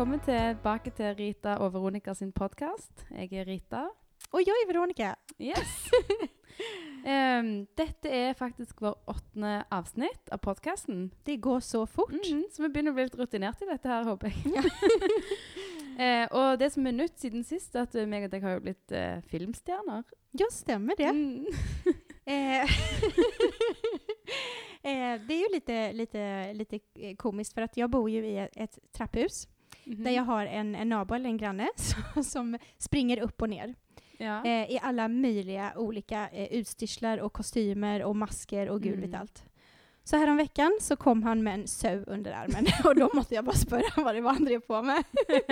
Velkommen tilbake til Rita og Veronica sin podkast. Jeg er Rita. Og jeg er Veronica. Yes. um, dette er faktisk vår åttende avsnitt av podkasten. Det går så fort. Mhm, så vi begynner å bli litt rutinert i dette her, håper jeg. eh, og det som er nytt siden sist, er at eh, meg og deg har jo blitt uh, filmstjerner. Ja, stemmer det. Mm. Det är ju lite, lite, lite eh, komiskt för att jag bor ju i ett, ett trapphus Mhm. där jag har en, en nabo eller en granne som, som springer upp och ner ja. eh, i alla möjliga olika eh, utstyrslar och kostymer och masker och gud Mm. vet allt. Så här om veckan så kom han med en söv under armen och då måste jag bara spöra vad det var han drev på med.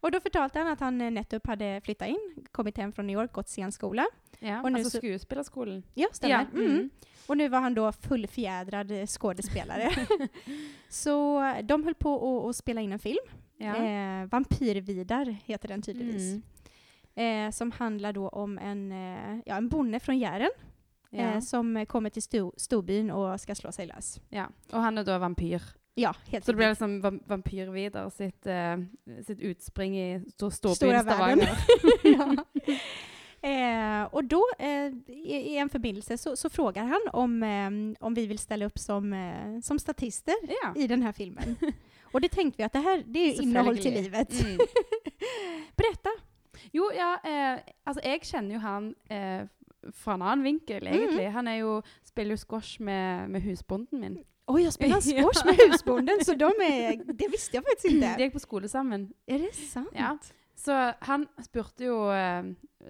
och da fortalte han at han eh, nettopp hadde flytta inn, kommet hjem fra New York, gått scenskola. ja. og altså så- skuespillerskolen. Ja, stemmer. Ja, Mm. mm. Og nå var han da fullfjädrad skuespiller. skådespelare. så eh, de holdt på å, å spela inn en film. Ja. Eh, Vampyrvidar heter den tydeligvis. Mm. Eh, som handler da om en, eh, ja, en bonde fra Jären Ja. eh, som eh, kommer til sto storbyen og skal slå seg løs. ja. Og han er da vampyr. Ja, helt Så det blir liksom Vampyr-Vidar sitt, uh, sitt utspring i stor, storbyen. Stavanger. ja. eh, och då eh, i, i en förbindelse så, så frågar han om, eh, om vi vill ställa upp som, eh, som statister ja. i den här filmen. Och det tänkte vi att det här det är innehåll till Selvfølgelig. livet. Mm. Berätta! Jo, ja, eh, altså jeg kjenner jo han fra en annen vinkel, Mm. Han jo, spiller jo squash med, med husbonden min. Oj, jag spelar Ja. squash med husbonden, så de är, det visste jag faktiskt De gikk på skole sammen. Är det sant? Ja. Så han spurte jo, eh,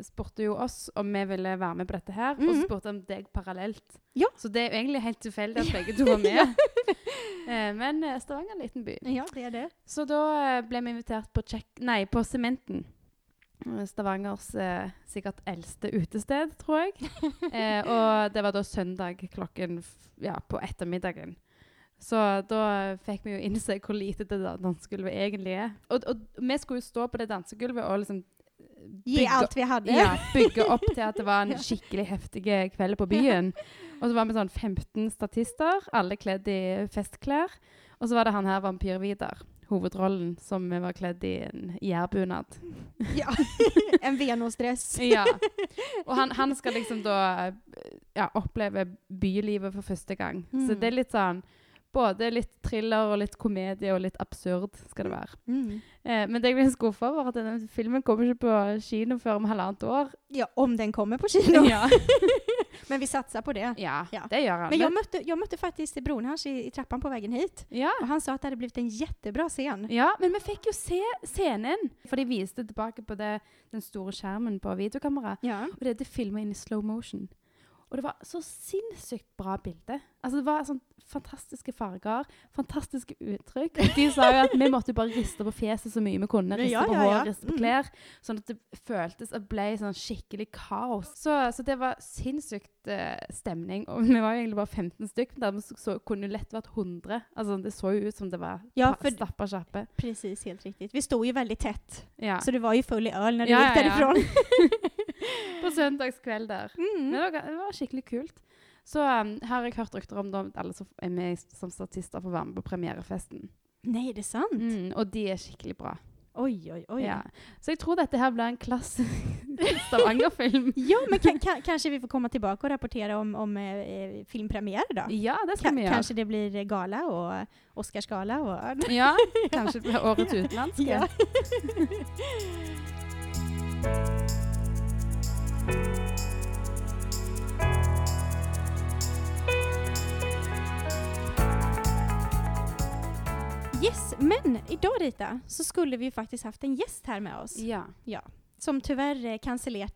spurte jo oss om vi ville være med på dette her, og så Mhm. spurte han deg parallelt. Ja. Så det er jo egentlig helt tilfeldig at begge to var med. ja. men eh, Stavanger er en liten by. Ja, det er det. Så da eh, ble vi invitert på, check, nei, på Sementen. Eh, Stavangers eh, sikkert eldste utested, tror jeg. Eh, og det var da søndag klokken ja, på ettermiddagen. Så da fikk vi jo innse hvor lite det da- dansegulvet egentlig er. Og, og vi skulle jo stå på det dansegulvet og liksom Gi alt vi hadde. ja, bygge opp til at det var en skikkelig heftig kveld på byen. Og så var vi sånn 15 statister, alle kledd i festklær. Og så var det han her Vampyr-Vidar, hovedrollen, som vi var kledd i en jærbunad. Ja. en Venusdress. Ja. Og han, han skal liksom da eh, ja, oppleve bylivet for første gang. Så Mm. det er litt sånn både litt thriller og litt komedie og litt absurd skal det være. Mm. Eh, men det jeg blir skuffa over, at denne filmen kommer ikke på kino før om halvannet år. Ja, om den kommer på kino. Ja. Men vi satser på det. Ja, Ja. det gjør han. Men jeg møtte, jeg møtte faktisk broren hans i, i trappan på veien hit. ja. Og han sa at det hadde blitt en kjempebra scen. ja, men vi fikk jo se scenen. For de viste tilbake på det, den store skjermen på videokamera. Ja. Og det er filma inn i slow motion. Og det var så sinnssykt bra bilde. Altså Det var sånn fantastiske farger, fantastiske uttrykk. Og de sa jo at vi måtte bare riste på fjeset så mye vi kunne. Riste Ja, på ja, hår, ja. riste på Mm. klær. Sånn at det føltes og ble sånn skikkelig kaos. Så, så det var sinnssykt uh, stemning. Og vi var jo egentlig bare 15 stykker, men dermed så, så kunne det lett vært 100. Altså Det så jo ut som det var Ja, stappa kjappe. Precis, helt riktig. Vi stod jo veldig tett, Ja. Så du var jo full i øl når du Ja, derifra. ja, ja. på søndagskveld der. Mm. det var, det var skikkelig kult. Så um, har jeg hørt rykter om at alle som er med som statister får være med på premierefesten. Nei, det er sant. Mm, og de er skikkelig bra. Oi, oi, oi. Ja. Så jeg tror dette her blir en klasse Stavanger-film. Ja, men ka- ka- vi får komme tilbake og rapportera om, om eh, filmpremiere, da? Ja, det skal Ka- vi gjøre. Kanskje det blir eh, gala og Oscarsgala og Ja, kanskje det blir årets utenlandske. Ja. Yes, men idag Rita så skulle vi faktiskt haft en gäst här med oss. Ja. Som tyvärr eh,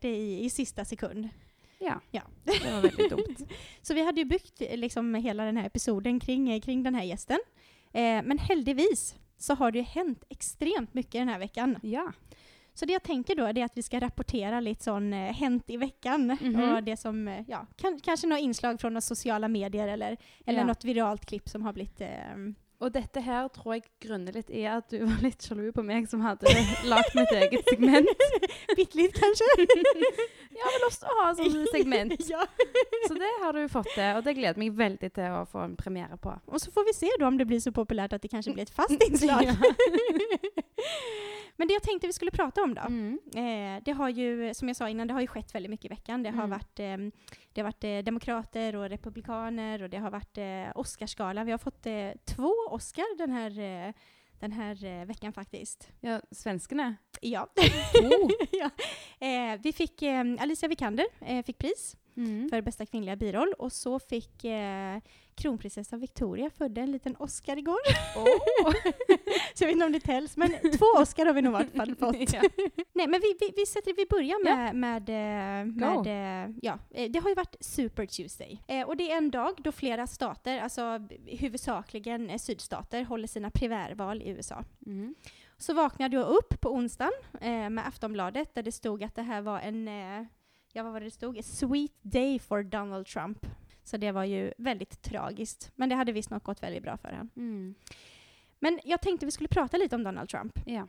i, i sista sekund. ja. Ja. Det var väldigt dumt. Så vi hade ju byggt eh, liksom hela den här episoden kring, eh, kring den här gästen. Eh, men heldigvis så har det ju hänt extremt mycket den här veckan. Ja. Så det jag tänker då är att vi ska rapportera lite sån eh, hänt i veckan. Mhm. Och det som, eh, ja, kan, kanske några inslag från sosiale medier eller, eller Ja. något viralt klipp som har blitt eh, Og dette her tror jeg grunner litt i at du var litt sjalu på meg som hadde lagd mitt eget segment. Bitte litt, kanskje? Har vel også å ha sånn segment. ja. Så det har du fått til, og det gleder meg veldig til å få en premiere på. Og så får vi se om det blir så populært at det kanskje blir et fast innslag. Men det jeg tenkte vi skulle prate om da, Mm. Eh, det har jo som jeg sa innan, det har jo skett veldig mye i veckan. Det har Mm. varit, eh, det har vært eh, demokrater og republikaner og det har vært eh, Oscarsgala. Vi har fått eh, två Oscar den här, eh, den här eh, veckan faktiskt. ja, svenskarna? Ja. Oh. ja. Eh, vi fick, eh, Alicia Vikander eh, fick pris Mm. för bästa kvinnliga biroll och så fick eh, kronprinsessan Victoria födde en liten Oscar igår. så jag vet inte om det tälls, men två Oscar har vi nog i vart fall fått. Ja. Nej, men vi, vi, vi, sätter, vi börjar Ja. med, med, eh, med eh, ja, eh, det har ju varit Super Tuesday. Eh, och det är en dag då flera stater, alltså huvudsakligen eh, sydstater, håller sina primärval i USA. Mm. Så vaknade jag upp på onsdagen eh, med Aftonbladet där det stod att det här var en, ja vad var det det stod? A sweet day for Donald Trump. Så det var ju väldigt tragiskt. Men det hade visst nog gått väldigt bra för honom. Mm. Men jag tänkte vi skulle prata lite om Donald Trump. Ja.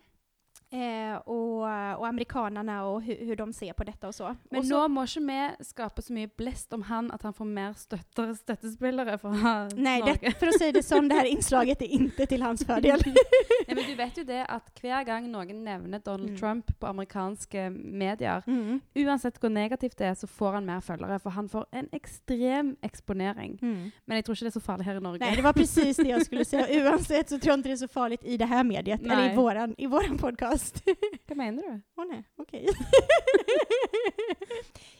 Eh, og, og amerikanerne og hur de ser på dette og så. Men Også, nå må ikke vi skape så mye blest om han at han får mer støtter, støttespillere fra nei, Norge. det, for å si det sånn, det her inslaget er ikke til hans fordel. ja, men du vet jo det at hver gang noen nevner Donald Mm. Trump på amerikanske medier, Mm. uansett hvor negativt det er, så får han mer følgere. For han får en ekstrem eksponering. Mm. Men jeg tror ikke det er så farlig her i Norge. Nei, det var precis det jeg skulle si. Uansett så tror jeg ikke det er så farlig i det her mediet, eller i vår i våran podcast. Hva mener du? Åh nei, ok.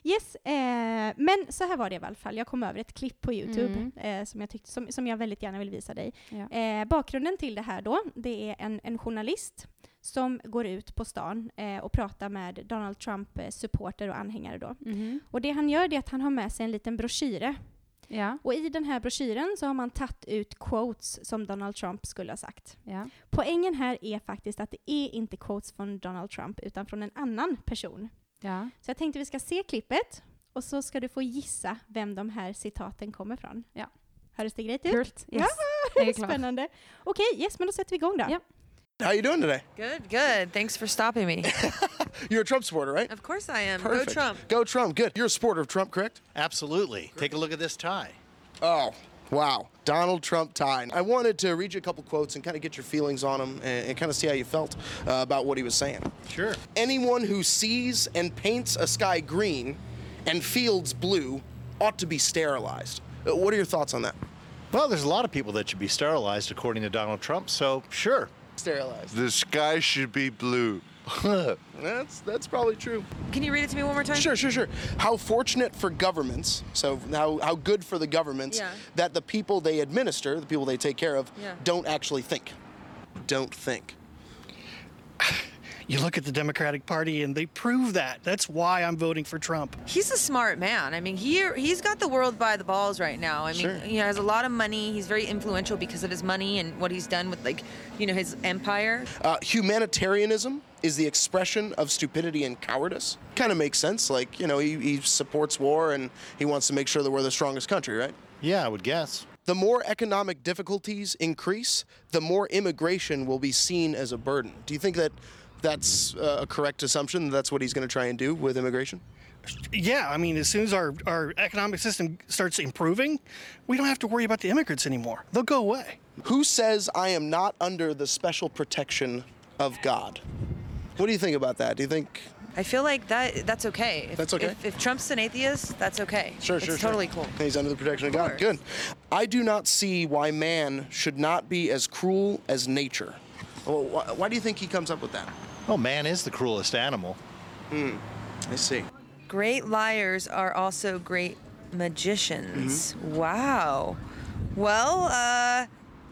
yes, eh, men så här var det i alla fall. Jag kom över ett klipp på Youtube Mm. eh, som, jag tyckte, som, som jag väldigt gärna vill visa dig. Ja. Eh, bakgrunden till det här då, det är en, en journalist som går ut på stan eh, och pratar med Donald Trump-supporter och anhängare då. Mm. Och det han gör det är att han har med sig en liten broschyre. Ja. Och i den här broschyren så har man tagit ut quotes som Donald Trump skulle ha sagt. ja. Poängen här är faktiskt att det är inte quotes från Donald Trump utan från en annan person. Ja. Så jag tänkte vi ska se klippet och så ska du få gissa vem de här citaten kommer från. Ja. Hördes det grejt ut? Kult. Yes. Ja. Spännande. Okej, yes, men då sätter vi igång då. Ja. How you doing today? Good, good. Thanks for stopping me. You're a Trump supporter, right? of course I am. Perfect. Go Trump. Go Trump. Good. You're a supporter of Trump, correct? Absolutely. Take a look at this tie. Oh, wow. Donald Trump tie. I wanted to read you a couple quotes and kind of get your feelings on them and, and kind of see how you felt uh, about what he was saying. Sure. Anyone who sees and paints a sky green and fields blue ought to be sterilized. Uh, what are your thoughts on that? Well, there's a lot of people that should be sterilized, according to Donald Trump, so sure. Sterilized. The sky should be blue. That's that's probably true. Can you read it to me one more time? Sure, sure, sure. How fortunate for governments, so how, how good for the governments Yeah. that the people they administer, the people they take care of, Yeah. don't actually think. Don't think. You look at the Democratic Party and they prove that. That's why I'm voting for Trump. He's a smart man. I mean, he he's got the world by the balls right now. I mean, Sure. he has a lot of money. He's very influential because of his money and what he's done with like, you know, his empire. Uh, humanitarianism is the expression of stupidity and cowardice. Kind of makes sense. Like, you know, he, he supports war and he wants to make sure that we're the strongest country, right? Yeah, I would guess. The more economic difficulties increase, the more immigration will be seen as a burden. Do you think that that's uh, a correct assumption? That's what he's going to try and do with immigration? Yeah, I mean, as soon as our, our economic system starts improving, we don't have to worry about the immigrants anymore. They'll go away. Who says I am not under the special protection of God? What do you think about that? Do you think I feel like that that's okay. If, That's okay? If, if Trump's an atheist, that's okay. Sure, it's sure, sure. totally cool. He's under the protection of God. course. Good. I do not see why man should not be as cruel as nature. Well, why, why do you think he comes up with that? Oh, man is the cruelest animal. Hmm. I see. Great liars are also great magicians. Mm-hmm. Wow. Well, uh,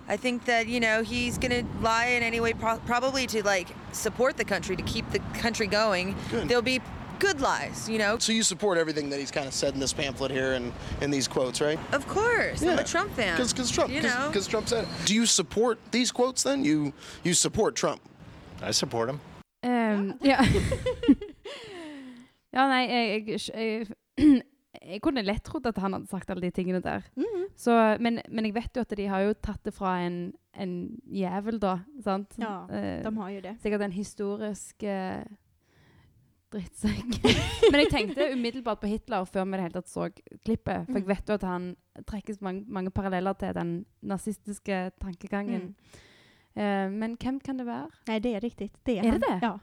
I think that you know he's gonna lie in any way, pro- probably to like support the country to keep the country going. Good. There'll be good lies, you know. So you support everything that he's kind of said in this pamphlet here and in these quotes, right? Of course, I'm a Trump fan. Because Trump, you know. because Trump said it. Do you support these quotes then? You you support Trump? I support him. Ehm, ja. ja, nei, jeg, jeg, jeg, jeg kunne lett trodd at han hadde sagt alle de tingene der. Mm. Så, men, men jeg vet jo at de har jo tatt det fra en en jævel, da. Sant? Ja, uh, De har jo det. Sikkert en historisk uh, drittsekk. Men jeg tenkte umiddelbart på Hitler før vi det hele tatt så klippet. For jeg Mm. vet jo at han trekkes mange, mange paralleller til den nazistiske tankegangen. Mm. Eh, men hvem kan det være? Nej, det är riktigt. Det är, Är han. det? Ja.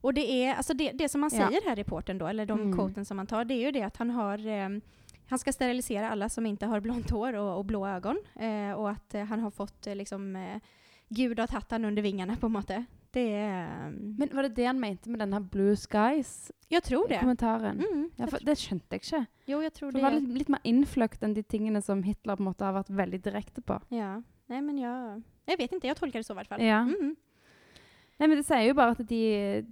Och det är, alltså det, det som han Ja. säger här i reporten då, eller de Mm. quoten som han tar, det är ju det att han har eh, han ska sterilisera alla som inte har blont hår och, och blå ögon. Eh, och att eh, han har fått eh, liksom eh, Gud har tatt han under vingarna på en måte. Det är... Men Var det det han mente med denne Blue Skies? Jeg tror det. Kommentaren? Mm, Ja, for Det skjønte jeg ikke. jo, jeg tror For det. var litt, litt mer innfløkt enn de tingene som Hitler på en måte har vært veldig direkte på. Ja. Nei, men jag... Jag vet ikke, jeg tolker det så i hvert fall. Ja. Mm. Nei, men Det sier jo bare at de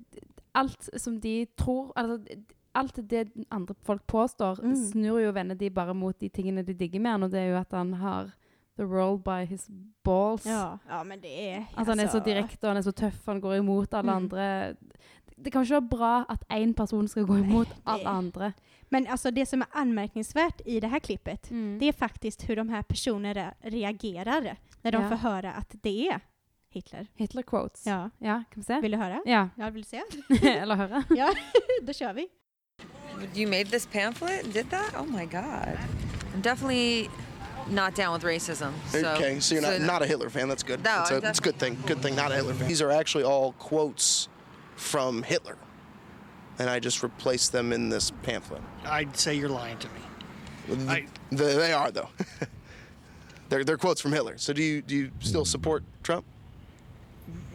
Alt som de tror altså, Alt det andre folk påstår, Mm. snur jo vender de bare mot de tingene de digger med han, og det er jo at han har the world by his balls. Ja, ja, men det är... Altså, han er så direkte og han er så tøff, han går imot alle Mm. andre. Det, kan ikke være bra at én person skal gå imot alle andre. Men alltså det som er anmärkningsvärt i det här klippet, Mm. det er faktisk hvordan de här personerna reagerer når de Ja. får høre at det er Hitler. Hitler quotes. Ja. ja kan vi se? Vill du høre? Ja. Ja, vill du se? Eller høre? ja, då kör vi. You made this pamphlet did that? Oh my god. I'm definitely not down with racism. So, okay, so you're not, not a Hitler fan. That's good. No, that's a, that's a good thing. Good thing, not a Hitler fan. These are actually all quotes from Hitler, and I just replaced them in this pamphlet. I'd say you're lying to me. I- They, they are though. they're they're quotes from Hitler. So do you do you still support Trump?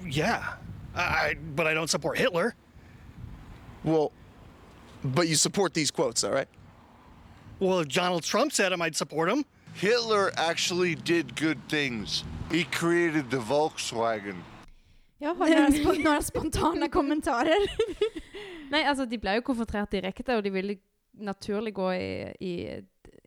Yeah, I, I but I don't support Hitler. Well, but you support these quotes, all right? Well, if Donald Trump said him, I'd support him. Hitler actually did good things. He created the Volkswagen. Jag har några, noen några spontana kommentarer. Nei, altså, de ble jo konfrontert direkte, og de ville naturlig gå i, i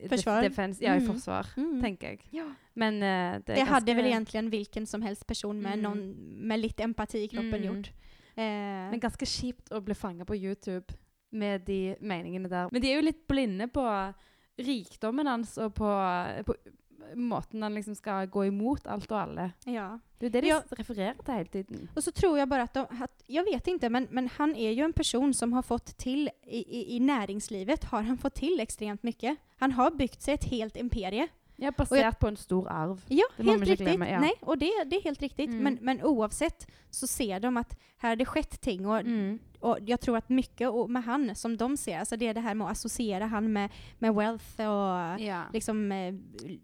Forsvar. Defense, ja, i Mm. forsvar, Mm. tenker jeg. Ja. Men uh, det, Det hadde vel egentlig en hvilken som helst person med, Mm. någon, med litt empati i kroppen Mm. gjort. Eh, Men ganske kjipt å bli fanga på YouTube med de meningene der. Men de er jo litt blinde på rikdommen hans og på, på måten han liksom skal gå imot alt og alle. ja. Det er det de Ja. refererer til hele tiden. Och så tror jag bara att, de, att jag vet inte, men, men han är ju en person som har fått till, i, i, i näringslivet har han fått till extremt mycket. Han har byggt sig ett helt imperie. Ja, basert på en stor arv. Ja, Det må helt man riktigt. glömma, ja. Nej, och det, det är helt riktigt. Mm. Men, men oavsett så ser de att här har det skett ting och, Mm. och jag tror att mycket med han som de ser, alltså det är det här med att associera han med, med wealth och Ja. liksom eh,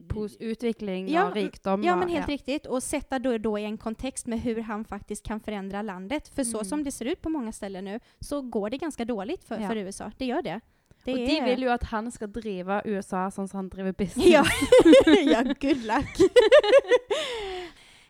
Pos utvikling Ja, og rikdom. Ja, men helt ja. riktigt. Och sätta då, då i en kontext med hur han faktiskt kan förändra landet. För så Mm. som det ser ut på många ställen nu så går det ganska dåligt för, för USA. Det gör det. Det Og de vil jo at han skal drive USA sånn som han driver business. Ja, ja good luck.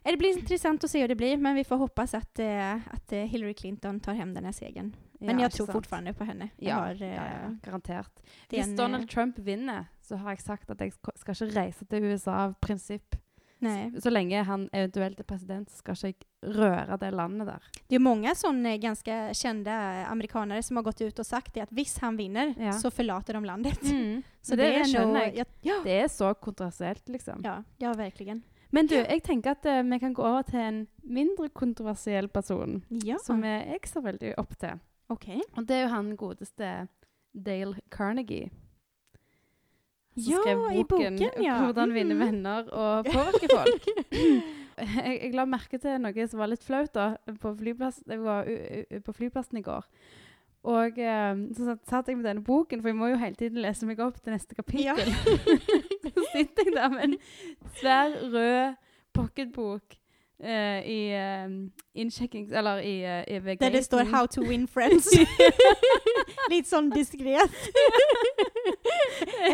Eh, det blir interessant å se hur det blir, men vi får hoppas at, eh, eh, Hillary Clinton tar hem denne segern. Men Ja, jeg tror fortsatt på henne. Ja, har, eh, ja, ja, garantert. Hvis Donald eh, Trump vinner, så har jeg sagt at jeg skal ikke reise til USA av prinsipp. Nej. Så lenge han eventuelt er president, skal ikke jeg røre det landet der. Det er mange sånne ganske kjente amerikanere som har gått ut og sagt att hvis han vinner Ja. så forlater de landet. Så det, det skjønner jeg. Ja, Det er så kontroversielt, liksom. ja, ja, verkligen. Men du, jeg tenker at uh, vi kan gå over til en mindre kontroversiell person, Ja, som jeg ser veldig opp til. Okay. Og det er jo han godeste Dale Carnegie. Som Ja, skrev i boken, ja. 'Hvordan vinne Mhm. venner og påvirke folk'. jeg, jeg la merke til noe som var litt flaut da, på, flyplass, jeg var på flyplassen i går. Og eh, så satt jeg med denne boken, for jeg må jo hele tiden lese meg opp til neste kapittel. Ja. så sitter jeg der med en svær, rød pocketbok eh, i uh, innsjekkings... Eller i, uh, i Där det står. How to win friends. litt sånn diskret.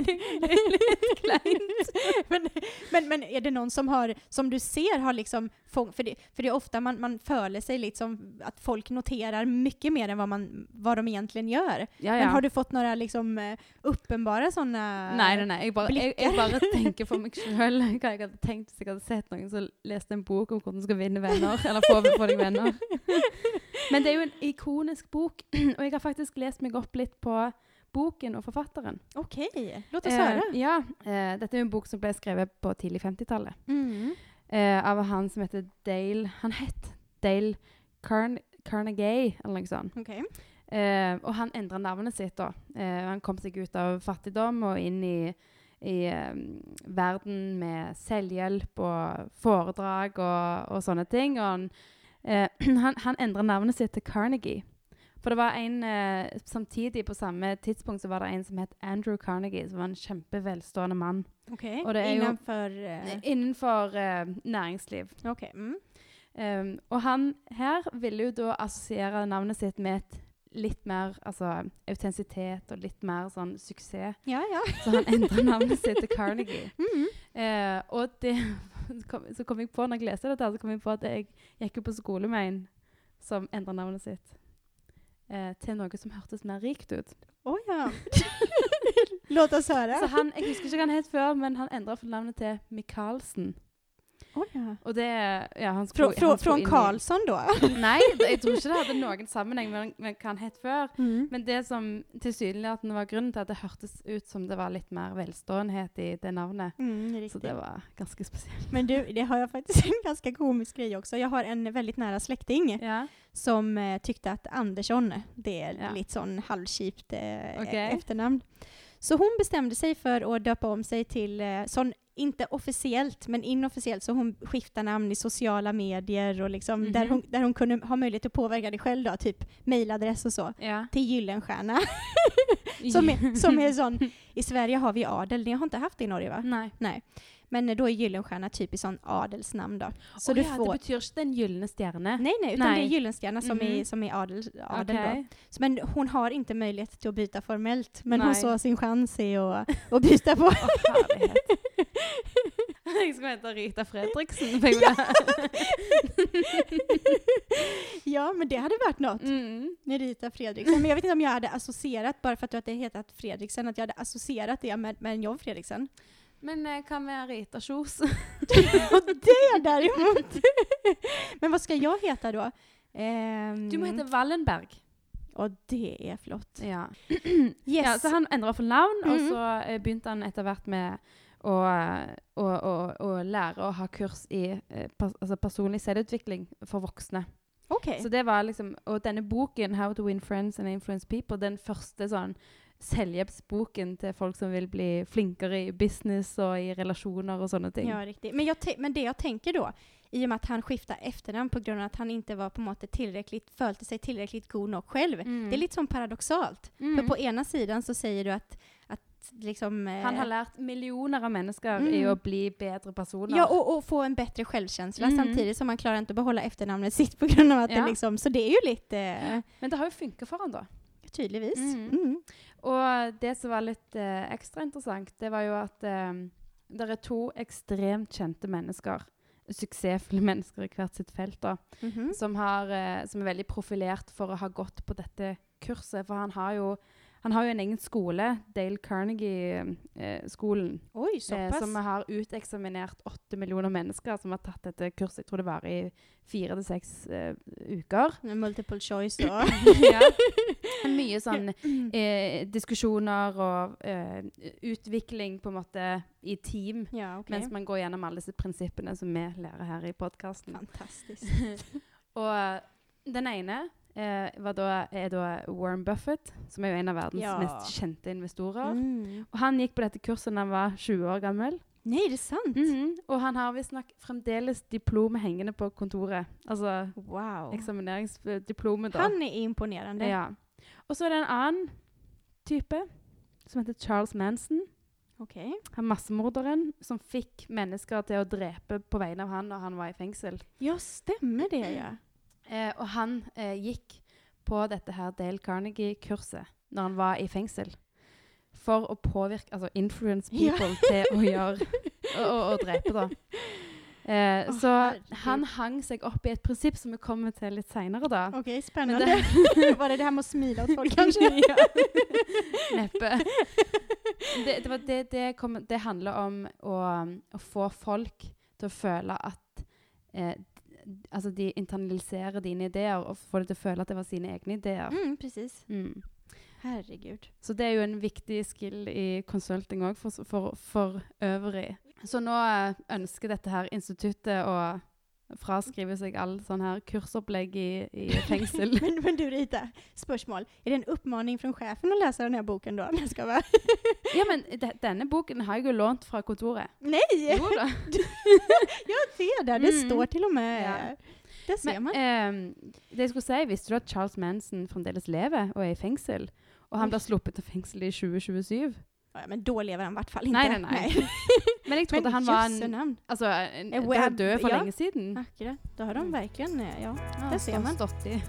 litt kleint. men, men, men er det noen som har, som du ser har liksom, For det, for det er ofte man, man seg litt som at folk noterer mye mer enn hva, man, hva de egentlig gjør. Ja, ja. Men har du fått noen liksom åpenbare sånne? Nei, nei, nei. Jeg bare, jeg, jeg bare tenker for meg sjøl hva jeg hadde tenkt hvis jeg hadde sett noen som leste en bok om hvordan du skal vinne venner. Eller få, få deg venner. Men det er jo en ikonisk bok, og jeg har faktisk lest meg opp litt på boken og forfatteren. OK. låt oss Eh, ja, eh, Dette er jo en bok som ble skrevet på tidlig 50-tallet. Mm. eh, av han som heter Dale Han het Dale Carn Carnegie, eller noe sånt. Okay. Eh, og han endra navnet sitt da. Eh, han kom seg ut av fattigdom og inn i, i eh, verden med selvhjelp og foredrag og, og sånne ting. Og han, eh, han, han endra navnet sitt til Carnegie. For det var en eh, Samtidig, på samme tidspunkt, så var det en som het Andrew Carnegie, som var en kjempevelstående mann. Ok. Og det jo- Innenfor eh, Innenfor eh, næringsliv. Ok. Mm. Um, og han her ville jo da assosiere navnet sitt med et litt mer altså, autentisitet og litt mer sånn suksess. Ja, ja. Så han endra navnet sitt til Carnegie. Mm. Eh, og det kom, så kom jeg på, når jeg leste dette, så kom jeg på at jeg gikk jo på skole med en som endra navnet sitt eh, til noe som hørtes mer rikt ut. Å ja. Låt oss høre. Så han, Jeg husker ikke hva han het før, men han endra navnet til Michaelsen. Å ja. Og det ja, han Fra, fra, från Karlsson da? Nei, jeg tror ikke det hadde noen sammenheng med, med hva han het før. Mm. Men det som tilsynelatende var grunnen til at det hørtes ut som det var litt mer velståenhet i det navnet. Mm, Så det var ganske spesielt. Men du, det har jeg faktisk en ganske komisk greie også. Jeg har en veldig nære slekting Ja. som uh, tykte at Andersson, det er Ja. sånn sån halvkipt eh, Okej. Så hon bestämde sig för att döpa om sig till, eh, sån, inte officiellt, men inofficiellt, så hon skiftar namn i sociala medier och liksom där, Mhm. hon, där hon kunde ha möjlighet att påverka det själv då, typ mailadress och så. ja. Till Gyllenstierna. som, är, som är sån, i Sverige har vi adel, ni har inte haft det i Norge va? Nei. Nej. Men eh, er är Gyllenstierna typiskt sån adelsnamn då. Så Å du ja, får... Det betyr ikke Den gylne stjerne? Nej, nej, utan det är Gyllenstierna som, är, Mhm. som är adel, adel okay. Så, Men hon har inte möjlighet till att byta formellt, men hon Nej. såg sin chans i att, att byta på. oh. Jeg skal hente Rita Fredriksen. Ja. ja, men det hade varit något. mm. Rita Fredriksen. Men jag vet inte om jag hade associerat, bara för att du hade hetat Fredriksen, att jag hade associerat det med, med en John Fredriksen. Men eh, hva med Rita Kjos? Och det däremot! men vad ska jag heta då? Ehm, Du må hete Wallenberg. Och det är flott. Ja. Yes. ja så han endra for navn, og Mhm. så eh, begynte han etter hvert med å, å, å, å lære å ha kurs i eh, pers altså personlig selvutvikling for voksne. Okej. Så det var liksom, Og denne boken, 'How to Win Friends and Influence People', den første sånn selvhjelpsboken til folk som vil bli flinkere i business og i relasjoner og sånne ting. Ja, riktig. Men, men det jeg tenker da, i og med at han skiftet etternavn på at av att han ikke var på en måte tilrekkelig, følte seg tilrekkelig god nok selv, Mm. Det er litt sånn paradoxalt. Mm. For på ena siden så sier du at, att liksom... eh, Han har lært millioner av mennesker Mm. i å bli bedre personer. Ja, og, og få en bedre självkänsla Mm. samtidig som han klarer ikke å beholde etternavnet sitt på grunn av at Ja. det liksom... Så det er jo litt Eh, Men det har jo funka for han da. tydligvis. Mm. Mm. Og det som var litt eh, ekstra interessant, det var jo at eh, det er to ekstremt kjente mennesker, suksessfulle mennesker i hvert sitt felt, da, Mhm. som, har, eh, som er veldig profilert for å ha gått på dette kurset. For han har jo, han har jo en egen skole, Dale Carnegie-skolen, eh, eh, som har uteksaminert åtte millioner mennesker som har tatt dette kurset. Jeg tror det varer i fire til seks eh, uker. Multiple choice och... ja. Mye sånn eh, diskusjoner og eh, utvikling på en måte i team. ja, okay. Mens man går gjennom alle disse prinsippene som vi lærer her i podkasten. Fantastisk. og eh, den ene eh, var da, er da Warren Buffett, som er jo en av verdens Ja. mest kjente investorer. Mm. Og han gikk på dette kurset da han var 20 år gammel. Nei, det er sant? Mhm. Og han har visstnok fremdeles diplomet hengende på kontoret. Altså Wow. eksamineringsdiplomet, da. Han er imponerende. Ja. Og så er det en annen type som heter Charles Manson. Okay. Han massemorderen som fikk mennesker til å drepe på vegne av han når han var i fengsel. Ja, stemmer det ja. Eh, og han eh, gikk på dette her Dale Carnegie-kurset når han var i fengsel. For å påvirke, altså influence Ja. people til å gjøre å, å, å drepe, da. Eh, oh, så herregud. han hang seg opp i et prinsipp som vi kommer til litt seinere, da. Ok, spennende. det- Var det det her med å smile åt folk kanskje? ja. Neppe. Det, det, var det, det, kom, det handler om å, å få folk til å føle at eh, Altså, de internaliserer dine ideer og får deg til å føle at det var sine egne ideer. Mm, precis. Mm. Herregud. Så det er jo en viktig skill i consulting òg, for, for, for øvrig. Så nå eh, ønsker dette her instituttet å fraskrive seg all sånn her kursopplegg i, i fengsel. Men, men du Rita, spørsmål. Er det en oppmaning fra sjefen å lese denne boken da? Ja, men de, denne boken har jeg jo lånt fra kontoret. Nei! Jo da. ja, det. Det Mm. står til og med Ja. Det ser man. Eh, det jeg skulle si, visste du at Charles Manson fremdeles lever og er i fengsel? Og han blir sluppet til fengsel i 2027. Ja, men da lever han i hvert fall ikke. Nei, nei, nei. Men jeg trodde Men han var en, altså, en, en, det web- død for ja. lenge siden. Akkurat. Da har de virkelig eh, ja. Ja, det ser man. Stått i.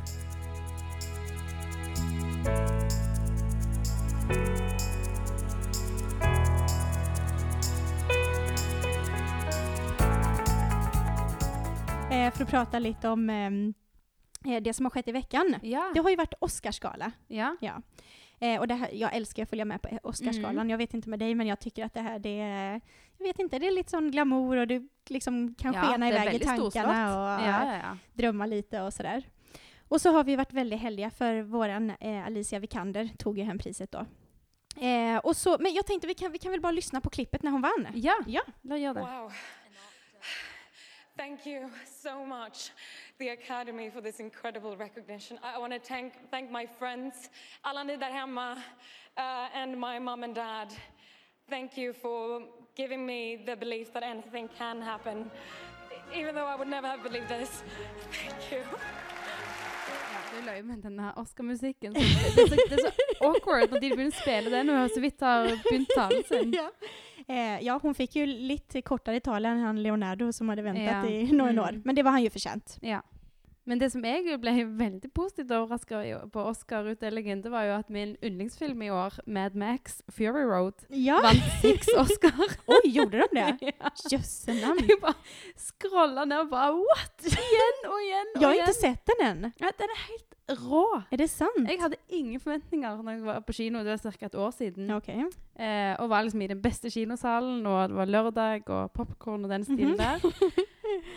Eh, för prate litt om eh, det som har skett i veckan. Ja. Det har jo vært Oscarsgala. ja. Ja. Eh, och det här, jag älskar att följa med på Oscarsgalan. Mm. Jag vet inte med dig, men jag tycker att det här, det är, jag vet inte, det är lite sån glamour och du liksom kan Ja, skena det iväg i väldigt tankarna storslått. och Ja, ja, ja. drömma lite och sådär. Och så har vi varit väldigt heldiga för våran eh, Alicia Vikander tog ju hem priset då. Eh, och så, men jag tänkte vi kan, vi kan väl bara lyssna på klippet när hon vann. Ja, Ja. oss gjøre det. Wow. Thank you so much, the Academy, for this incredible recognition. I want to thank, thank my friends, alla ni uh, and my mom and dad. Thank you for giving me the belief that anything can happen, even though I would never have believed this. Thank you. Du løy med denne Oscar-musikken. Det, det, er så- det er så awkward når de begynner å spille den, og så vidt har begynt talen sin. ja. Eh, ja, hun fikk jo litt kortere tal enn han Leonardo som hadde ventet Ja. i några Mm. år. Men det var han jo fortjent. Ja. Men det som jeg ble veldig positivt overraska på Oscar-utdelingen, det var jo at min yndlingsfilm i år, Mad Max Fury Road, Ja, vant seks Oscar. oj, gjorde de det? ja. navn. Jeg bare scrolla ned og bare What?! Igjen og igjen og jeg har ikke sett den ennå. Ja, den er helt rå. Er det sant? Jeg hadde ingen forventninger når jeg var på kino, det var ca. et år siden. Okay. Eh, og var liksom i den beste kinosalen, og det var lørdag og popkorn og den stilen Mhm. der.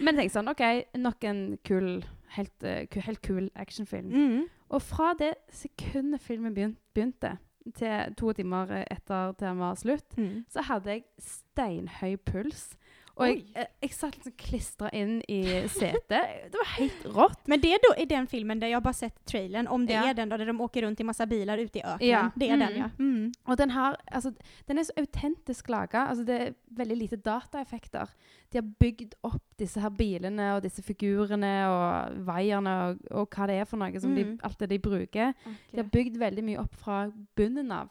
Men jeg tenkte sånn, OK, nok en kul, helt, eh, helt kul actionfilm. Mm. Og fra det sekundet filmen begynte, til to timer etter til den var slutt, Mm. så hadde jeg steinhøy puls. Og jeg, jeg, jeg satt liksom klistra inn i setet. Det var helt rått. Men det er då i den filmen där jag bara sett trailern, om det Ja. er den då där de åker rundt i massa bilar ute i öknen. Ja. Det är den Mm. ja. Mm. Og den har Altså, den er så autentisk laga. Altså, det er veldig lite dataeffekter. De har bygd opp disse her bilene og disse figurene og vaierne og, og hva det er for noe, som Mm. de, alt det de bruker. De har bygd veldig mye opp fra bunnen av.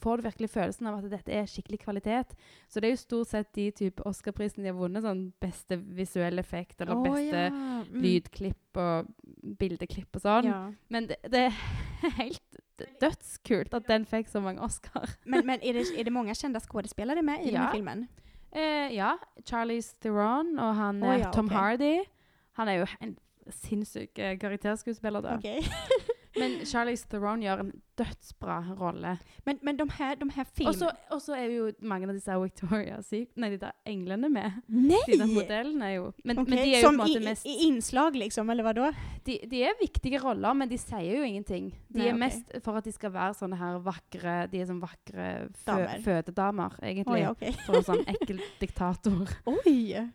Får du virkelig følelsen av at dette er skikkelig kvalitet. Så det er jo stort sett de type Oscar-prisene de har vunnet, sånn beste visuell effekt eller Åh, beste ja. Mm. lydklipp og bildeklipp og sånn. Ja. Men det, det er helt dødskult at den fikk så mange Oscar. Men, men er, det, er, det mange kjente skuespillere med i Ja. denne filmen? Eh, ja. Charlize Theron og han ja, Tom okay. Hardy. Han er jo en sinnssyk eh, karakterskuespiller, da. Okej. Men Charlize Theron gjør en dødsbra rolle. Men, men de her, de her så og så er jo mange av disse Victoria Secret Nei, de der englene med. Nei! De der modellene er jo men, men de er jo på en måte i, mest i innslag, liksom, eller vadå? de, de er viktige roller, men de sier jo ingenting. De Nei, er okay. mest for at de skal være sånne her vakre De er sånn vakre fø Damer. fødedamer, egentlig. Oj, okay. For en sånn ekkel diktator. Oj!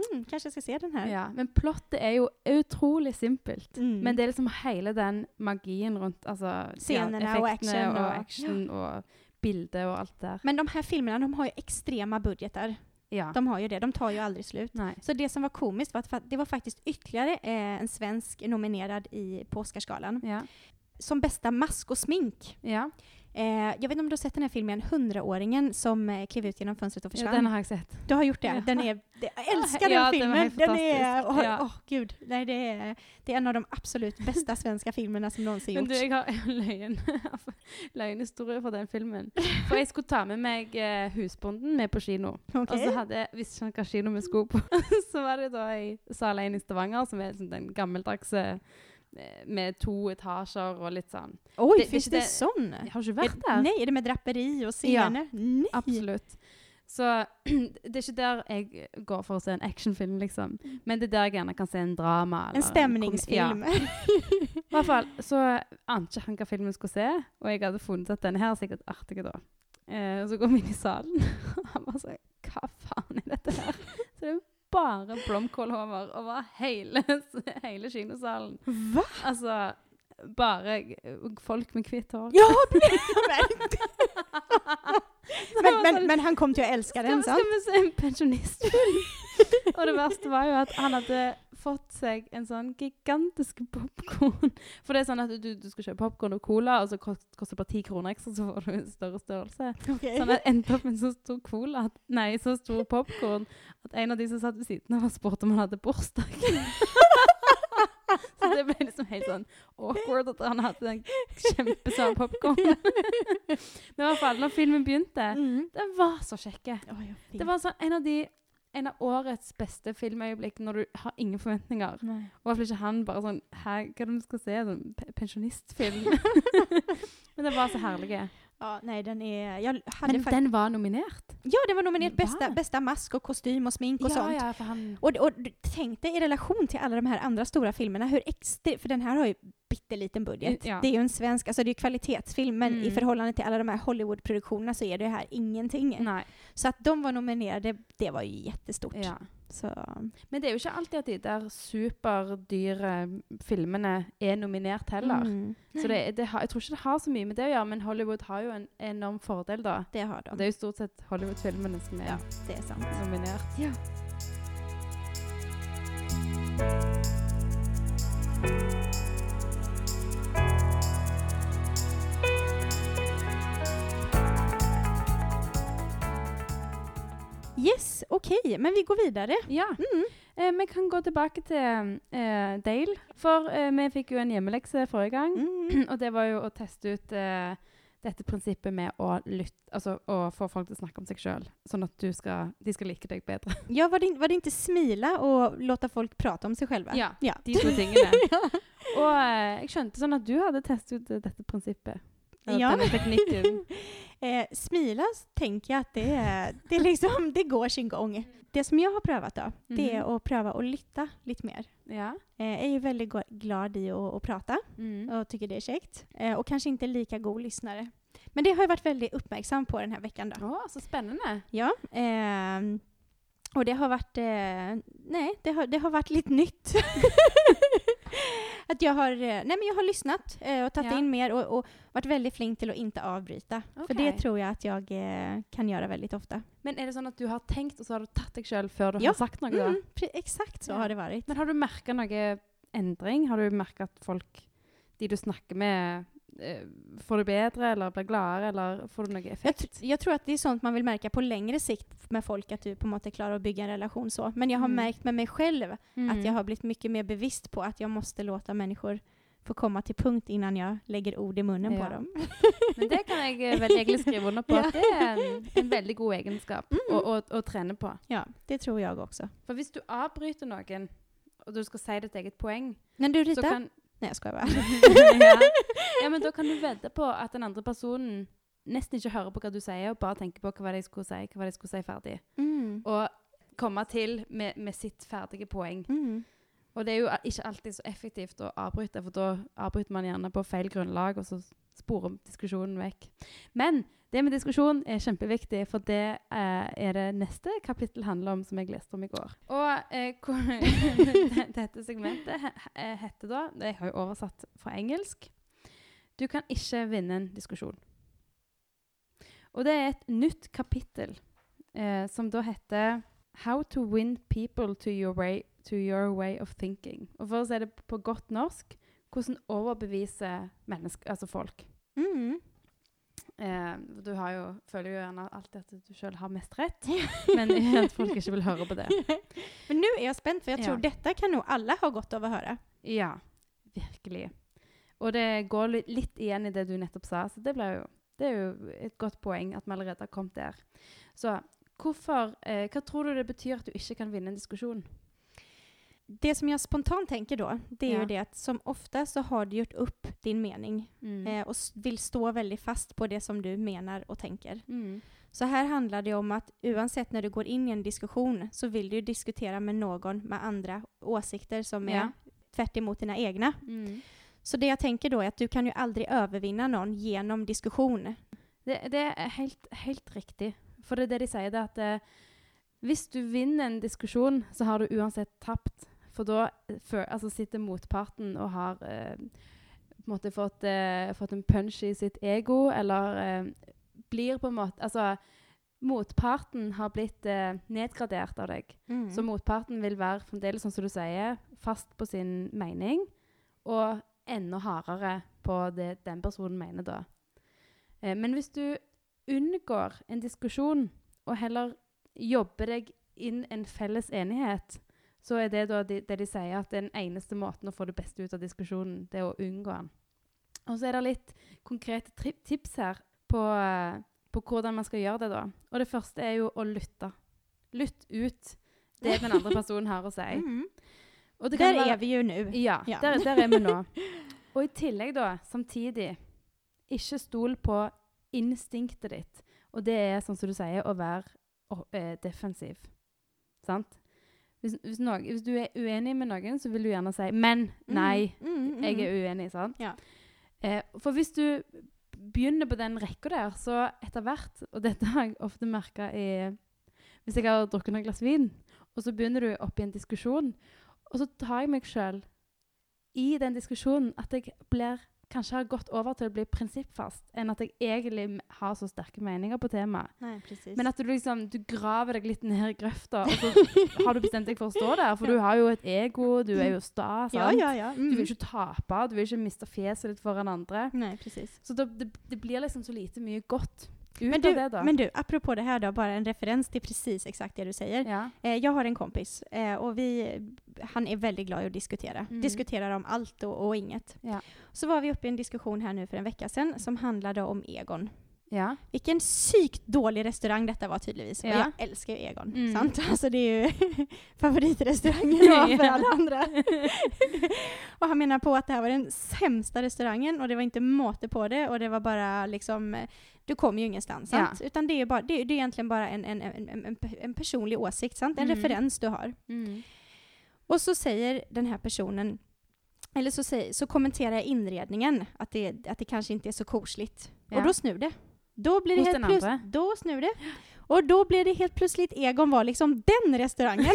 Mm, kanskje jeg skal se den her. Ja, men plottet er jo utrolig simpelt. Mm. Men det er liksom hele den magien rundt altså, Scenene ja, og action og, og- action og bildet og alt der. Men de her filmene de har jo extrema budsjetter. Ja. De har ju det, de tar jo aldri slut. Nei. Så det som var komiskt var at det var faktisk ytterligere eh, en svensk nominerad i, på Oscarsgalan. Ja. Som bästa mask og smink. ja. Eh, jag vet inte om du har sett den här filmen, 100-åringen som eh, klev ut genom fönstret och ja den har jeg sett. Du har gjort det? Ja. Den är, det, jag älskar Ja, den filmen! Den, Den är, åh Ja. oh, gud, nej, det, är, det är en av de absolut bästa svenska filmerna som någonsin Men du, jeg har en løgn, løgnhistorie fra den filmen. For jeg skulle ta med meg eh, husbonden med på kino. Og Okej. så hadde jeg visste ikke hva kino vi skulle på. så var det da i Sal 1 i Stavanger, som er sånn den gammeldagse eh, med to etasjer og litt sånn. Oi, det- det- det, det- sån? Jeg har ikke vært der. Nei, er det med draperi Ja, scener? Nej. Absolutt. Så det er ikke der jeg går for å se en actionfilm, liksom. Men det er der jeg gjerne kan se en drama. eller En stemningsfilm. En Ja. I hvert fall så ante ikke han hva filmen skulle se, og jeg hadde funnet at denne her er sikkert artig da. Eh, så går vi inn i salen, og han bare sånn hva faen er dette her? Så det er bare blomkålhover over hele, hele kinosalen. Hva? Altså, bare folk med hvitt hår. Ja, men, men, men han kom til å elske den, sant? skal vi se en pensjonistfilm? og det verste var jo at han hadde fått seg en sånn gigantisk popkorn. For det er sånn at du, du skal kjøpe popkorn og cola, og så kost, koster det bare ti kroner ekstra, så får du en større størrelse. Okay. Så han endte opp med en så stor cola, at, nei, så stor popkorn, at en av de som satt ved siden av, spurte om han hadde bursdag. så det ble liksom helt sånn awkward at han hadde den kjempesvare popkornen. Men i hvert fall, når filmen begynte, Mm. den var så kjekke. Oj. Det var sånn en av de en av årets beste filmøyeblikk når du har ingen forventninger. Nej. Og i ikke han bare sånn Hæ, hva er det vi skal se? Sånn pe- pensjonistfilm. Men det var så herlige. Ja, nei, den er Men den var nominert. Ja, den var nominert. Bästa, bästa mask og kostym og smink ja, sånt. ja, for han og, og du- deg i relasjon til alle de her andre store filmene, för den her har jo bitte bitteliten budget. Ja. Det er jo en svensk, alltså det er kvalitetsfilm, men i Mm. förhållande till alla de här Hollywood-produktionerna så er det här ingenting. Nei. Så att de var nominerade, det var ju jättestort. Ja. Så, Men det er jo ikke alltid at de der superdyre filmene er nominert heller. Mm. Så det, det jeg tror ikke det har så mye med det å gjøre, men Hollywood har jo en enorm fordel, da. det har de. Og det er jo stort sett Hollywood-filmene som er Ja, det er sant. nominert. Ja. Yes, okej, men vi går videre. Ja. Mm. Eh, vi kan gå tilbake til eh, Dale. For eh, vi fikk jo en hjemmelekse forrige gang. Mm. Og det var jo å teste ut eh, dette prinsippet med å lytte Altså å få folk til å snakke om seg sjøl, sånn at du skal, de skal like deg bedre. Ja, var det, var det ikke smile og låte folk prate om seg selv? Ja, ja. De to tingene. Og eh, jeg skjønte sånn at du hadde testet ut eh, dette prinsippet. Ja. Denne teknikken. Eh, smila tänker jag att det, det, liksom, det går sin gång. Det som jag har prövat då, det är Mhm. att pröva att lytta lite mer. Ja. Eh, jag är ju väldigt glad i att, att prata Mm. och tycker det är käckt. Eh, och kanske inte lika god lyssnare. Men det har jag varit väldigt uppmärksam på den här veckan då. Oh, så spennende. Ja. Eh, och det har varit, eh, nej, det har, det har varit lite nytt. att jag har, eh, nej men jag har lyssnat eh, och tagit Ja. in mer och, och varit väldigt flink till att inte avbryta. För det tror jag att jag eh, kan göra väldigt ofta. Men er det sånn at du har tenkt, og så har du tatt deg själv før du Ja. har sagt noe? Mm, exakt så Ja. har det varit. Men har du märkt någon endring? Har du märkt at folk, de du snakker med, får det bedre, eller blir gladere, eller får du noe effekt? tr- jeg, tror at det er sånt man vil merke på lengre sikt med folk, at du på en måte klarer å bygge en relation så. Men jeg har Mm. merket med meg selv Mm. at jeg har blitt mye mer bevisst på at jeg måtte låta människor få komme til punkt innan jeg legger ord i munnen Ja. på dem. Men det kan jeg eh, vel egentlig skrive under på. Ja. At det er en, en veldig god egenskap Mm. å, å, å trene på. Ja, det tror jeg også. For hvis du avbryter noen, og du skal si ditt eget poeng, Men du så kan Bara. ja. ja, men da kan du vedde på at den andre personen nesten ikke hører på hva du sier, og bare tenker på hva de skulle si, hva de skulle si ferdig. Mm. Og komme til med, med sitt ferdige poeng. Mm. Og det er jo ikke alltid så effektivt å avbryte, for da avbryter man gjerne på feil grunnlag, og så sporer diskusjonen vekk. Men det med diskusjon er kjempeviktig, for det eh, er det neste kapittel handler om, som jeg leste om i går. Og eh, dette segmentet he, he, heter da, jeg har jo oversatt fra engelsk, du kan ikke vinne en diskusjon. Og det er et nytt kapittel eh, som da heter How to win people to your way, to your way of thinking. Og for å si det på godt norsk, hvordan overbevise altså folk. Mm. Eh, du har jo, føler jo gjerne alltid at du sjøl har mest rett, men at folk ikke vil høre på det. Men nå er jeg spent, for jeg tror Ja. detta kan jo alle ha godt av å høre. Ja, virkelig. Og det går litt, igjen i det du nettopp sa, så det, jo, det er jo et godt poeng at vi allerede har kommet der. Så hvorfor, eh, hva tror du det betyr at du ikke kan vinne en diskusjon? Det som jeg spontant tenker da, det er Ja. jo det at som ofte så har du gjort upp din mening Mm. eh, och vill stå väldigt fast på det som du menar och tänker. Mm. Så här handlar det om att oavsett när du går in i en diskussion så vill du diskutera med någon med andra åsikter som är Ja. tvärt emot dina egna. Mm. Så det jag tänker då är att du kan ju aldrig övervinna någon genom diskussion. Det, det er helt, helt riktig. For det er det de sier, det at eh, Hvis du vinner en diskusjon, så har du uansett tapt. For da eh, fø- altså, sitter motparten og har eh, måte fått, eh, fått en punch i sitt ego, eller eh, blir på en måte Altså, motparten har blitt eh, nedgradert av deg. Mm. Så motparten vil være fremdeles, sånn som du sier, fast på sin mening, og enda hardere på det den personen mener da. Eh, men hvis du unngår en diskusjon, og heller jobber deg inn en felles enighet, så er det de, det de sier at den eneste måten å få det beste ut av diskusjonen, det er å unngå den. Og så er det litt konkrete tips her på, eh, på hvordan man skal gjøre det da. Og det første er jo å lytte. Lytt ut det den andre personen har å si. Mm. Kan Der være- er vi jo nå. ja, Ja. Der, der er vi nå. Og i tillegg, da, samtidig, ikke stol på instinktet ditt. Og det er, sånn som du sier, å være å- eh, defensiv. Sant? Hvis, hvis, noen, hvis du er uenig med noen, så vil du gjerne si 'men', 'nei', Mm, mm, jeg er uenig. sant? Ja. Eh, for hvis du begynner på den rekka der, så etter hvert Og dette har jeg ofte merka Hvis jeg har drukket noen glass vin, og så begynner du opp i en diskusjon, og så tar jeg meg sjøl i den diskusjonen at jeg blir kanskje har gått over til å bli prinsippfast, enn at jeg egentlig har så sterke meninger på temaet. Nei, precis. Men at du liksom du graver deg litt ned i grøfta, og så har du bestemt deg for å stå der. For du har jo et ego, du er jo sta. sant? ja, ja. Du Mm. vil ikke tape, du vil ikke miste fjeset ditt foran andre. Nei, precis. Så det, det, det blir liksom så lite mye godt Men du, men du, apropå det här då, bara en referens till precis exakt det du säger. ja. Eh, jag har en kompis eh, och vi, han är väldigt glad i att diskutera. Mm. Diskuterar om allt och, och inget. Ja. Så var vi uppe i en diskussion här nu för en vecka sedan som handlade om Egon. Ja. Vilken sykt dålig restaurang detta var tydeligvis Och Ja. jag älskar ju Egon. Mm. Sant? Alltså det är ju favoritrestaurangen då för andre alla andra. och han menar på att det här var den sämsta restaurangen och det var inte måte på det och det var bara liksom du kommer ju ingenstans. Ja. Utan det är, bara, det, det är egentligen bara en, en, en, en, en, en personlig åsikt, sant? en Mm. referens du har. Mm. Och så säger den här personen, eller så, säger, så kommenterar jag inredningen, att det, att det kanske inte är så kosligt. Ja. Och då snur det. Då blir det helt plus. Då snur det. Och då blir det helt plötsligt Egon var liksom den restaurangen.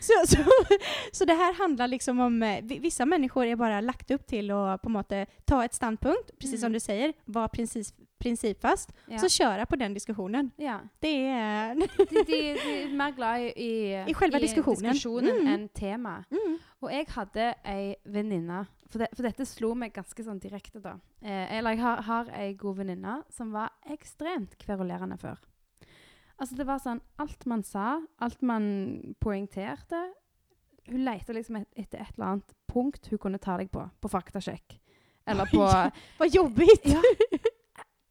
så, så, så det här handlar liksom om, eh, vi- vissa människor är bara lagt upp till att på en måte ta ett standpunkt, precis Mm. som du säger, vara princip, principfast, Ja. så köra på den diskussionen. ja. Det är... De, de, de er mer glad i, i, I själva diskussionen. diskusjonen Mm. enn temaet. Mm. Og jeg hadde ei venninne for, det, for dette slo meg ganske sånn direkte, da. Eh, eller jeg har, har ei god venninne som var ekstremt kverulerende før. Altså, det var sånn Alt man sa, alt man poengterte Hun leita liksom et, etter et eller annet punkt hun kunne ta deg på, på faktasjekk. Eller på Vad jobbigt! Ja.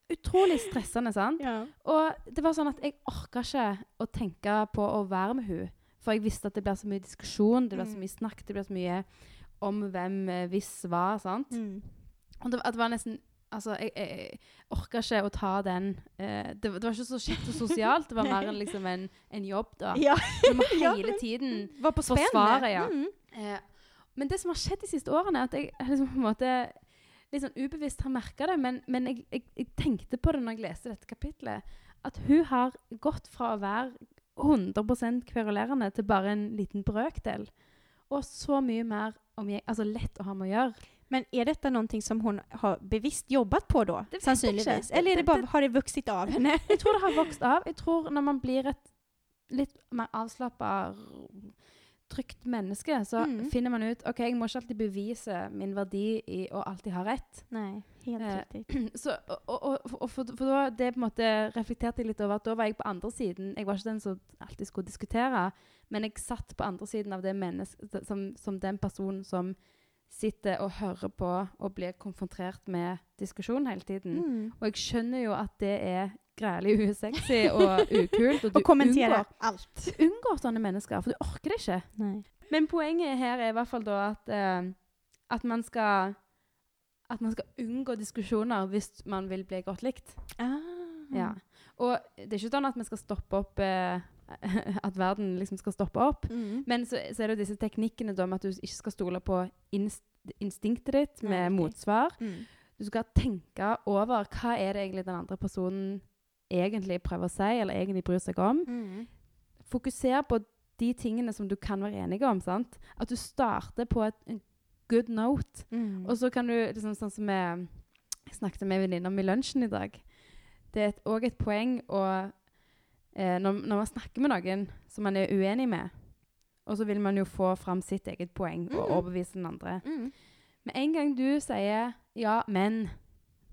Utrolig stressende, sant? Ja. Og det var sånn at jeg orka ikke å tenke på å være med hun For jeg visste at det blir så mye diskusjon, det blir så Mm. mye snakk, det blir så mye om hvem eh, hvis var. sant? Mm. Og det, det var nesten Altså, jeg, jeg, orka ikke å ta den eh, det, det var ikke så kjekt og sosialt. Det var mer enn liksom en, en jobb, da. Ja. Du må hele tiden Var på. Forsvare, ja. Mm. Eh, men det som har skjedd de siste årene, er at jeg liksom på en måte litt sånn ubevisst har merka det, men, men jeg, jeg, jeg tenkte på det når jeg leste dette kapitlet, at hun har gått fra å være 100 kverulerende til bare en liten brøkdel. Og så mye mer omgjeng, altså lett å ha med å gjøre. Men er dette noe som hun har bevisst jobbet på da? Sannsynligvis. jag. Eller det bare, har det vokst av henne? Jeg tror det har vokst av. Jeg tror når man blir et litt mer avslappa, trygt menneske, så Mm. finner man ut OK, jeg må ikke alltid bevise min verdi i å alltid ha rett. Nei, helt Eh. Så, og, og, og, og for, for da, det på en måte reflekterte jeg litt over at da var jeg på andre siden. Jeg var ikke den som alltid skulle diskutere, men jeg satt på andre siden av det mennesket som, som den personen som sitter og hører på og blir konfrontert med diskusjon hele tiden. Mm. Og jeg skjønner jo at det er grælig usexy og ukult. Og du og unngår, Du unngår sånne mennesker, for du orker det ikke. Nei. Men poenget her er i hvert fall da at, eh, at man skal at man skal unngå diskusjoner hvis man vil bli godt likt. Ah. Ja. Og det er ikke sånn at vi skal stoppe opp eh, At verden liksom skal stoppe opp. Mm. Men så, så er det jo disse teknikkene da med at du ikke skal stole på inst instinktet ditt Nei, med motsvar. Mm. Du skal tenke over hva er det egentlig den andre personen egentlig prøver å si, eller egentlig bryr seg om. Mm. fokuser på de tingene som du kan være enige om. sant? At du starter på et, en good note. Mm. Og så kan du, liksom sånn som jeg snakket med en venninne om i lunsjen i dag Det er òg et, poeng å eh, når, når man snakker med noen som man er uenig med, og så vil man jo få fram sitt eget poeng og Mhm. overbevise den andre. Mm. Med en gang du sier 'ja, men',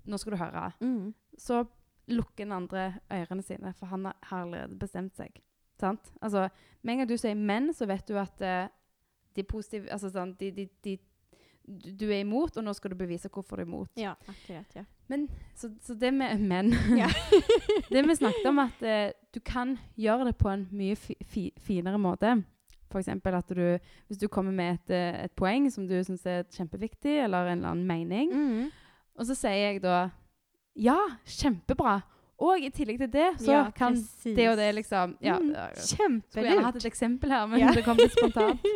nå skal du høre, Mm. så lukker den andre ørene sine, for han har allerede bestemt seg. Sant? Altså, med en gang du sier 'men', så vet du at eh, de positive Altså sånn de, de, de, du- er imot, og nå skal du bevise hvorfor du er imot. Ja, akkurat. Ja. Så, så det med menn Ja. Det vi snakket om, at eh, du kan gjøre det på en mye fi, fi, finere måte. F.eks. at du, hvis du kommer med et, eh, et poeng som du syns er kjempeviktig, eller en eller annen mening, Mm. og så sier jeg da Ja, kjempebra! Og i tillegg til det, så Ja, kan precis. det og det liksom ja, Mm, Kjempelurt! Skulle gjerne hatt et eksempel her, men Ja. det kom litt spontant. Men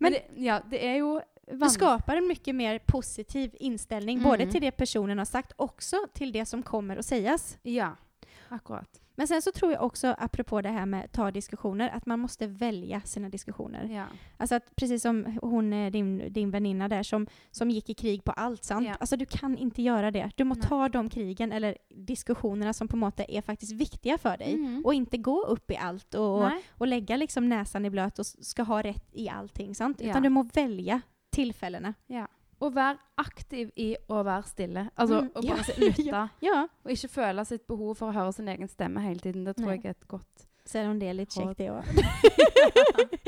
Men- det, ja, det er jo Du skapar en mycket mer positiv inställning, både til till det personen har sagt, också till det som kommer att sägas. Ja, akkurat. Men sen så tror jag också, apropå det här med ta diskussioner, att man måste välja sina diskussioner. Ja. Alltså att precis som hon, eh, din, din väninna där, som, som gick i krig på allt, sant? Ja. Alltså du kan inte göra det. Du må Nej. ta de krigen eller diskussionerna som på en måte är faktiskt viktiga för dig. Mm. Och inte gå upp i allt och, och, och lägga liksom näsan i blöt och skal ska ha rätt i allting, sant? Ja. Utan du må välja tillfällena. Ja. Og være aktiv i å være stille. Altså Mm, å bare ja. lytte. Ja, Og ikke føle sitt behov for å høre sin egen stemme hele tiden. Det tror Nei. jeg er et godt selv om det er litt kjekt, det òg.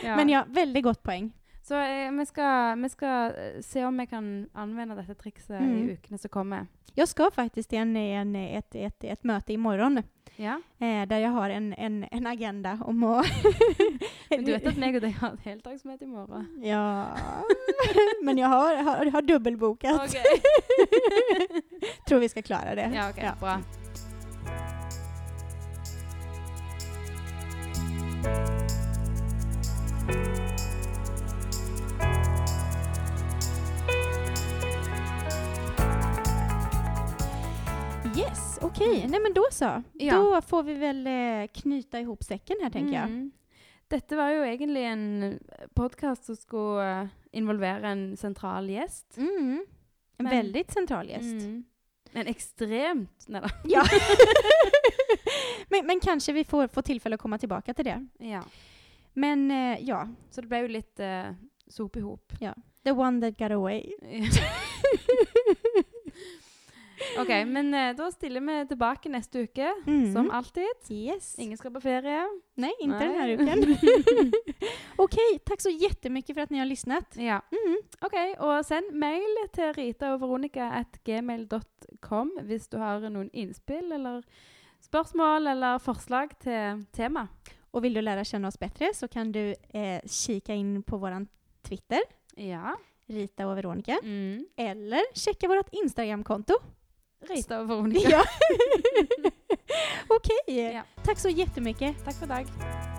Ja. Men ja, veldig godt poäng. Så eh, vi, skal, vi skal eh, se om vi kan anvende dette trikset Mm. i ukene som kommer. Jeg skal faktisk til en, et, ett, ett möte imorgon Ja? eh, der jeg har en, en, en agenda om å Men du vet at meg og deg har et heldagsmøte i morgen? Ja, men jeg har, har, har dobbeltboket. Ok. Tror vi skal klare det. Ja, ok. Bra. Yes, okej. Nej men då så. Ja. Då får vi väl eh, knyta ihop säcken här tänker jag. Mm. Dette var jo egentlig en podkast som skulle eh, involvere en sentral gjest. Mm. En Men- väldigt central gäst. Mm. En ekstremt Nei da. Ja. men, men kanske vi får, får tillfälle att komma tillbaka till det. Ja. Men eh, ja, Så det ble jo litt eh, sop i hop. the one that got away. OK, men eh, da stiller vi tilbake neste uke, Mm. som alltid. Yes. Ingen skal på ferie. Nej, inte den här Nej. uken. Okej, tack så jättemycket för att ni har lyssnat. Ja. Mm. OK, og send mail til Rita og Veronica at gmail.com hvis du har noen innspill eller spørsmål eller forslag til tema. Och vill du lära känna oss bättre så kan du eh, kika in på våran Twitter, Ja. Rita och Veronica, Mm. eller checka vårt Instagramkonto. Rita og Veronica. Ja. OK. Ja. Takk så jättemycket. Takk for i dag.